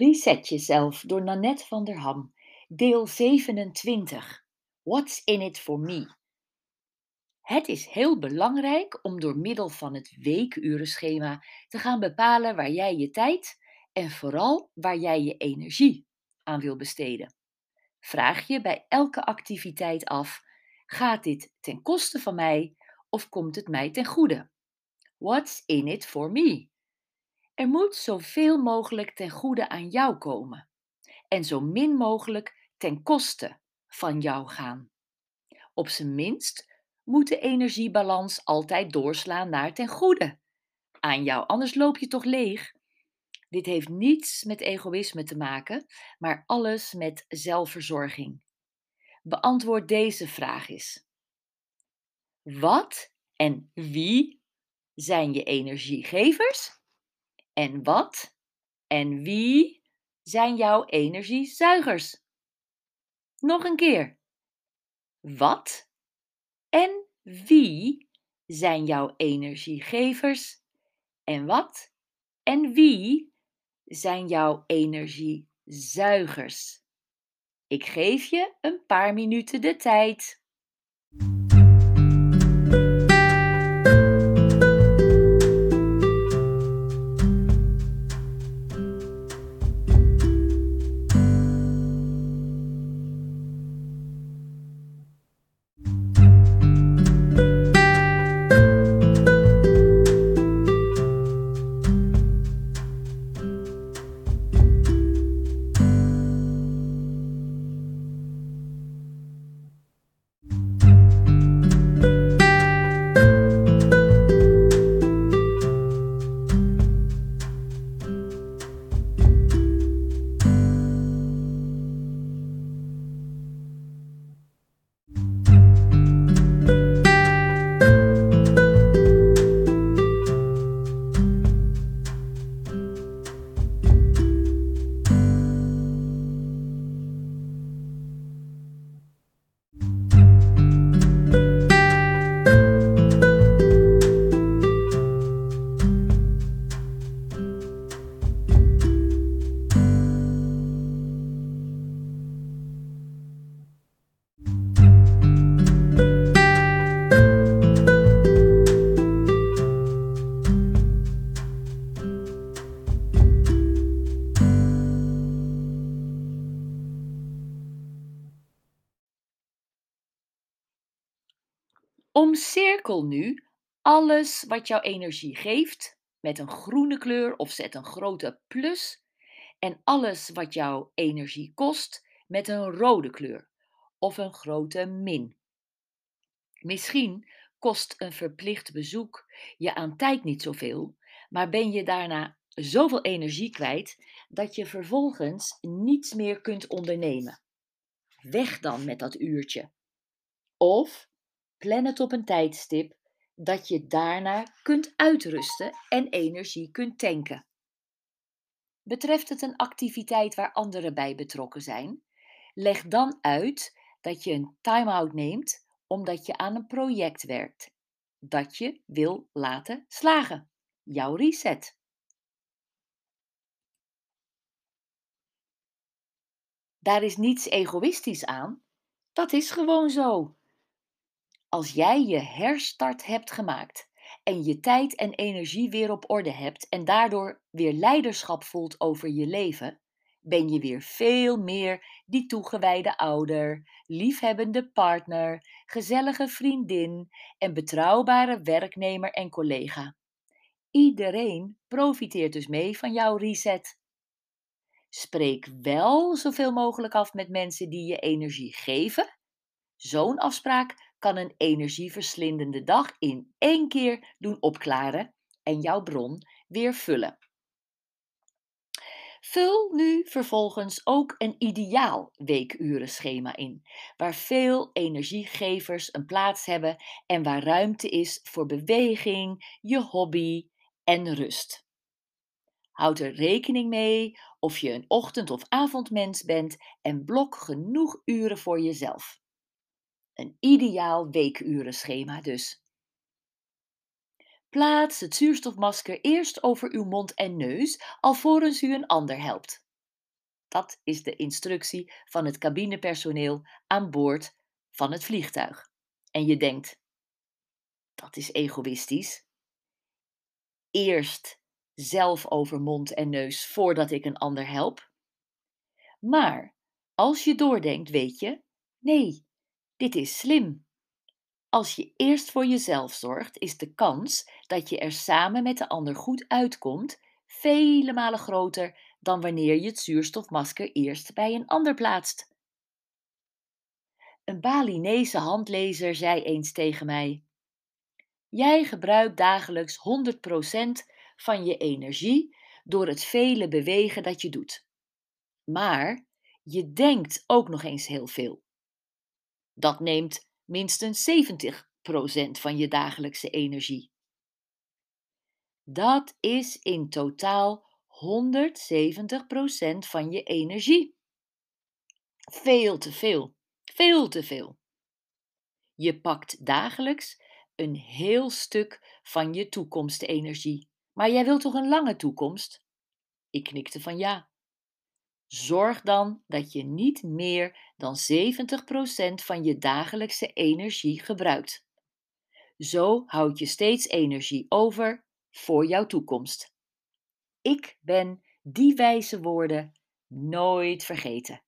Reset jezelf door Nanette van der Ham. Deel 27. What's in it for me? Het is heel belangrijk om door middel van het weekurenschema te gaan bepalen waar jij je tijd en vooral waar jij je energie aan wil besteden. Vraag je bij elke activiteit af: gaat dit ten koste van mij of komt het mij ten goede? What's in it for me? Er moet zoveel mogelijk ten goede aan jou komen en zo min mogelijk ten koste van jou gaan. Op zijn minst moet de energiebalans altijd doorslaan naar ten goede aan jou, anders loop je toch leeg. Dit heeft niets met egoïsme te maken, maar alles met zelfverzorging. Beantwoord deze vraag eens. Wat en wie zijn je energiegevers? En wat en wie zijn jouw energiezuigers? Nog een keer. Wat en wie zijn jouw energiegevers? En wat en wie zijn jouw energiezuigers? Ik geef je een paar minuten de tijd. Omcirkel nu alles wat jouw energie geeft met een groene kleur of zet een grote plus. En alles wat jouw energie kost met een rode kleur of een grote min. Misschien kost een verplicht bezoek je aan tijd niet zoveel, maar ben je daarna zoveel energie kwijt dat je vervolgens niets meer kunt ondernemen. Weg dan met dat uurtje. Of Plan het op een tijdstip dat je daarna kunt uitrusten en energie kunt tanken. Betreft het een activiteit waar anderen bij betrokken zijn, leg dan uit dat je een time-out neemt omdat je aan een project werkt dat je wil laten slagen. Jouw reset. Daar is niets egoïstisch aan. Dat is gewoon zo. Als jij je herstart hebt gemaakt en je tijd en energie weer op orde hebt en daardoor weer leiderschap voelt over je leven, ben je weer veel meer die toegewijde ouder, liefhebbende partner, gezellige vriendin en betrouwbare werknemer en collega. Iedereen profiteert dus mee van jouw reset. Spreek wel zoveel mogelijk af met mensen die je energie geven. Zo'n afspraak kan een energieverslindende dag in één keer doen opklaren en jouw bron weer vullen. Vul nu vervolgens ook een ideaal weekurenschema in, waar veel energiegevers een plaats hebben en waar ruimte is voor beweging, je hobby en rust. Houd er rekening mee of je een ochtend- of avondmens bent en blok genoeg uren voor jezelf. Een ideaal weekurenschema dus. Plaats het zuurstofmasker eerst over uw mond en neus, alvorens u een ander helpt. Dat is de instructie van het cabinepersoneel aan boord van het vliegtuig. En je denkt, dat is egoïstisch. Eerst zelf over mond en neus voordat ik een ander help. Maar als je doordenkt, weet je, nee, dit is slim. Als je eerst voor jezelf zorgt, is de kans dat je er samen met de ander goed uitkomt vele malen groter dan wanneer je het zuurstofmasker eerst bij een ander plaatst. Een Balinese handlezer zei eens tegen mij: Jij gebruikt dagelijks 100% van je energie door het vele bewegen dat je doet. Maar je denkt ook nog eens heel veel. Dat neemt minstens 70% van je dagelijkse energie. Dat is in totaal 170% van je energie. Veel te veel, veel te veel. Je pakt dagelijks een heel stuk van je toekomstenergie. Maar jij wilt toch een lange toekomst? Ik knikte van ja. Zorg dan dat je niet meer dan 70% van je dagelijkse energie gebruikt. Zo houd je steeds energie over voor jouw toekomst. Ik ben die wijze woorden nooit vergeten.